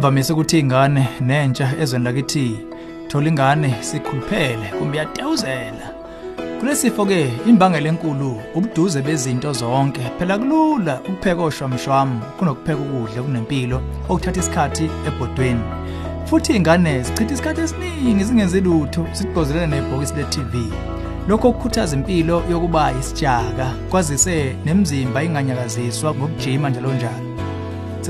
Kuyimvamisa ukuthi izingane nentsha ezweni lakithi thola ingane sikhuluphele kumbe yatewuzela. Kulesifo ke imbangela enkulu ubuduze bezinto zonke. Phela kulula ukupheka oshwamshwamu kunokupheka ukudla kunempilo okuthatha isikhathi ebhodweni. Futhi izingane zichitha isikhathi esiningi zingenzi lutho siqozelene nebhokisi le-TV. Lokho kukhuthaza impilo yokuba isijaka kwazise nemzimba inganyakaziswa ngokujima njalo njalo.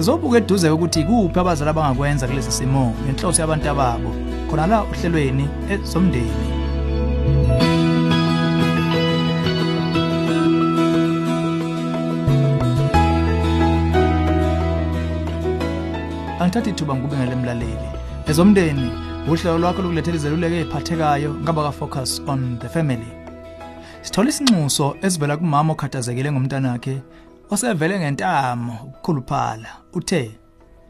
Sizobuka eduze ukuthi kuphi abazali abangakwenza kulesi simo ngenhloso yabantu ababo khona la uhlelweni ezomndeni. Angithathi ithuba ngikubengele emlaleli. Ezomndeni uhlelo lwakho lokulethela izeluleko eziphathekayo ngaba ka focus on the family. Sithola isinxuso esivela kumama okhathazekile ngomntanakhe osevele ngentamo ukukhuluphala. Uthe,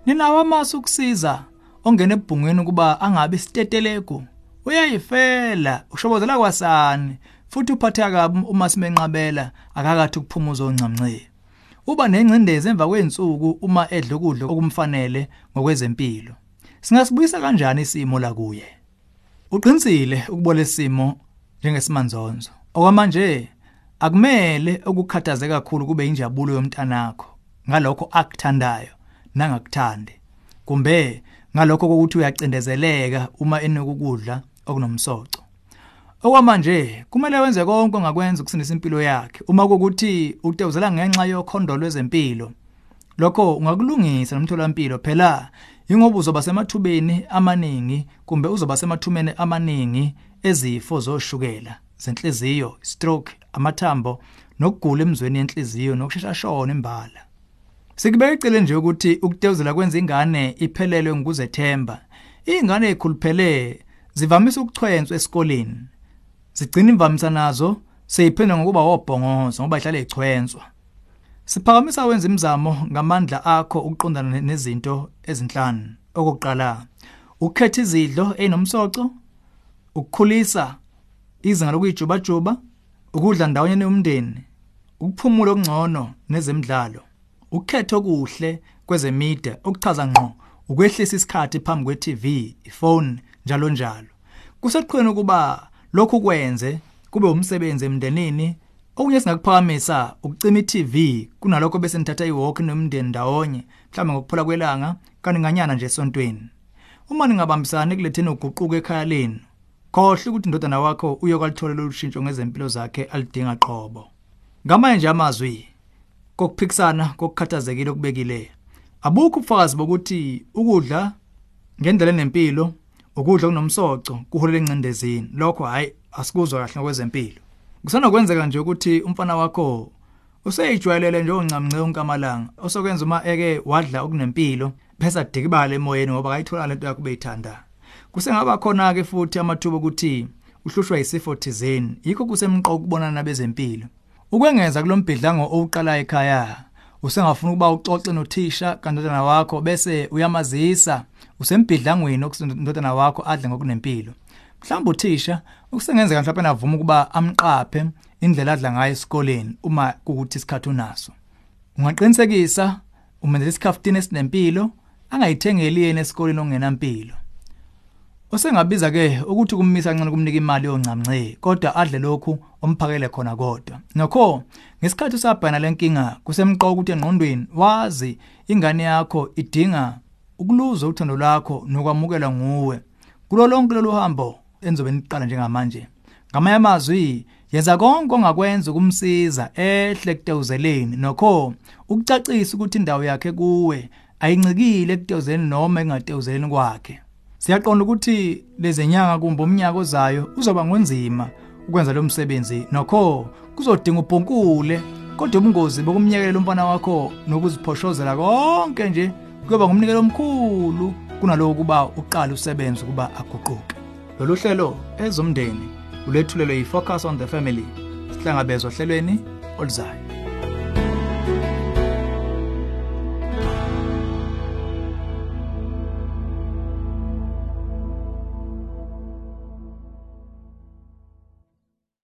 "Ninawa amasu ukusiza ongena ebhungweni kuba angabe siteteleko. Uyayifela, ushobozela kwasani, futhi uphatheka kabi uma simenqabela akakathi ukuphumuza oncamncane." Uba nengcindezi emva kwensuku uma edla ukudla okumfanele ngokwezempilo. Singasibuyisa kanjani isimo la kuye? Uqinisile ukubola isimo njengesimanzonzo. Okwamanje akumele ukukhathaze kakhulu kube injabulo yomntanakho ngalokho akuthandayo nangakuthandi. Kumbe ngalokho kokuthi uyacindezeleka uma enokudla okunomsoco. Okwamanje kumele wenze konke ongakwenza ukusindisa impilo yakhe. Uma kukuthi utewuzela ngenxa yokhondo lwezempilo, lokho ungakulungisa nomtholampilo phela ingoba uzoba semathubeni amaningi kumbe uzoba semathumeni amaningi ezifo zoshukela, zenhliziyo, stroke, amathambo nokugula emzweni yenhliziyo nokushesha shona imbala. Sikubeka icele nje ukuthi ukutewuzela kwenza ingane iphelelwe ngokuzethemba. Izingane ezikhuluphele zivamisa ukuchwenswa esikoleni. Zigcina imvamisa nazo seyiphendwa ngokuba wobhongozo ngoba ihlale ichwenswa. Siphakamisa wenza imizamo ngamandla akho ukuqondana nezinto ezinhlanu. Okokuqala, ukukhetha izidlo ezinomsoco, ukukhulisa izinga lokuyijubajuba, ukudla ndawonye nomndeni, ukuphumula okungcono nezemidlalo, ukukhetha okuhle kwezemida okuchaza ngqo ukwehlisa isikhathi phambi kwe-TV, ifone njalo njalo. Kusekuqhweni ukuba lokhu kwenze kube umsebenzi emndenini okunye singakuphakamisa ukucima i-TV kunalokho bese nithatha iwalk nomndeni ndawonye mhlawumbe ngokuphula kwelanga kaninganyana nje esontweni. Uma ningabambisana ekuletheni uguquko ekhaya lenu, khohle ukuthi indodana wakho uyokwalithola ushintsho ngezempilo zakhe alidinga qobo. Ngamanye nje amazwi kokuphikisana kokukhathazekile okubekile. Abukho ubufakazi bokuthi ukudla ngendlela enempilo ukudla okunomsoco kuholela encindezini. Lokho hayi asikuzwa kahle ngokwezempilo. Kusenokwenzeka nje ukuthi umfana wakho useyijwayelele nje oncamnce onkamalanga osokwenza uma eke wadla okunempilo bese adikibala emoyeni ngoba akayithola lento yakho beyithanda. Kusengaba khona ke futhi amathuba ukuthi uhlushwa isifo thizeni yikho kusemqoka ukubonana nabezempilo. Ukwengeza kulombhidlango owuqala ekhaya usengafuna ukuba uxoxe nothisha kandodana wakho bese uyamazisa usembhidlangweni okusindodana wakho adle ngokunempilo. Mhlawumbe uthisha ukusengenzeka mhlawumbe navuma ukuba amqaphe indlela adla ngayo esikoleni uma kukuthi isikhathi unaso. Ungaqinisekisa umenzela isikhaftini esinempilo angayithengeli yena esikoleni ongenampilo. Usengabiza ke ukuthi kummisa kancane kumnika imali yoncamnce kodwa adle lokhu omphakele khona kodwa. Nokho ngesikhathi usabhana lenkinga kusemqoka ukuthi engqondweni wazi ingane yakho idinga ukuluza uthando lwakho nokwamukelwa nguwe. Kulo lonke lolu hambo enzobe niqala njengamanje. Ngamanye amazwi yenza konke ongakwenza ukumsiza ehle kutewuzeleni nokho ukucacisa ukuthi indawo yakhe kuwe ayincikile ekutewuzeleni noma engatewuzeleni kwakhe. Siyaqonda ukuthi lezi nyanga kumbe umnyaka ozayo uzoba ngonzima ukwenza lo msebenzi nokho kuzodinga ubhonkule kodwa ubungozi bokumnyekelela umfana wakho nokuziphoshozela konke nje kuyoba ngumnikelo omkhulu kunaloko kuba uqala usebenze kuba aguquke. Lolu hlelo ezomndeni ulethulelwe yi-Focus on the Family. Sihlangabezwa ohlelweni oluzayo.